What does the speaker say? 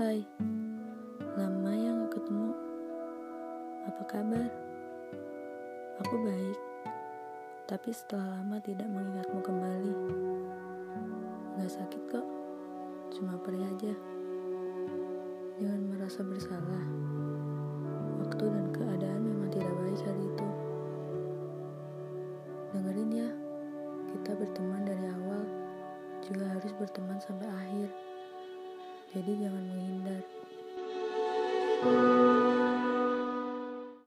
Hai, lama ya gak ketemu. Apa kabar? Aku baik, tapi setelah lama tidak mengingatmu kembali. Gak sakit kok, cuma perih aja. Jangan merasa bersalah. Waktu dan keadaan memang tidak baik hari itu. Dengerin ya, kita berteman dari awal, juga harus berteman sampai akhir. Jadi jangan menghindar.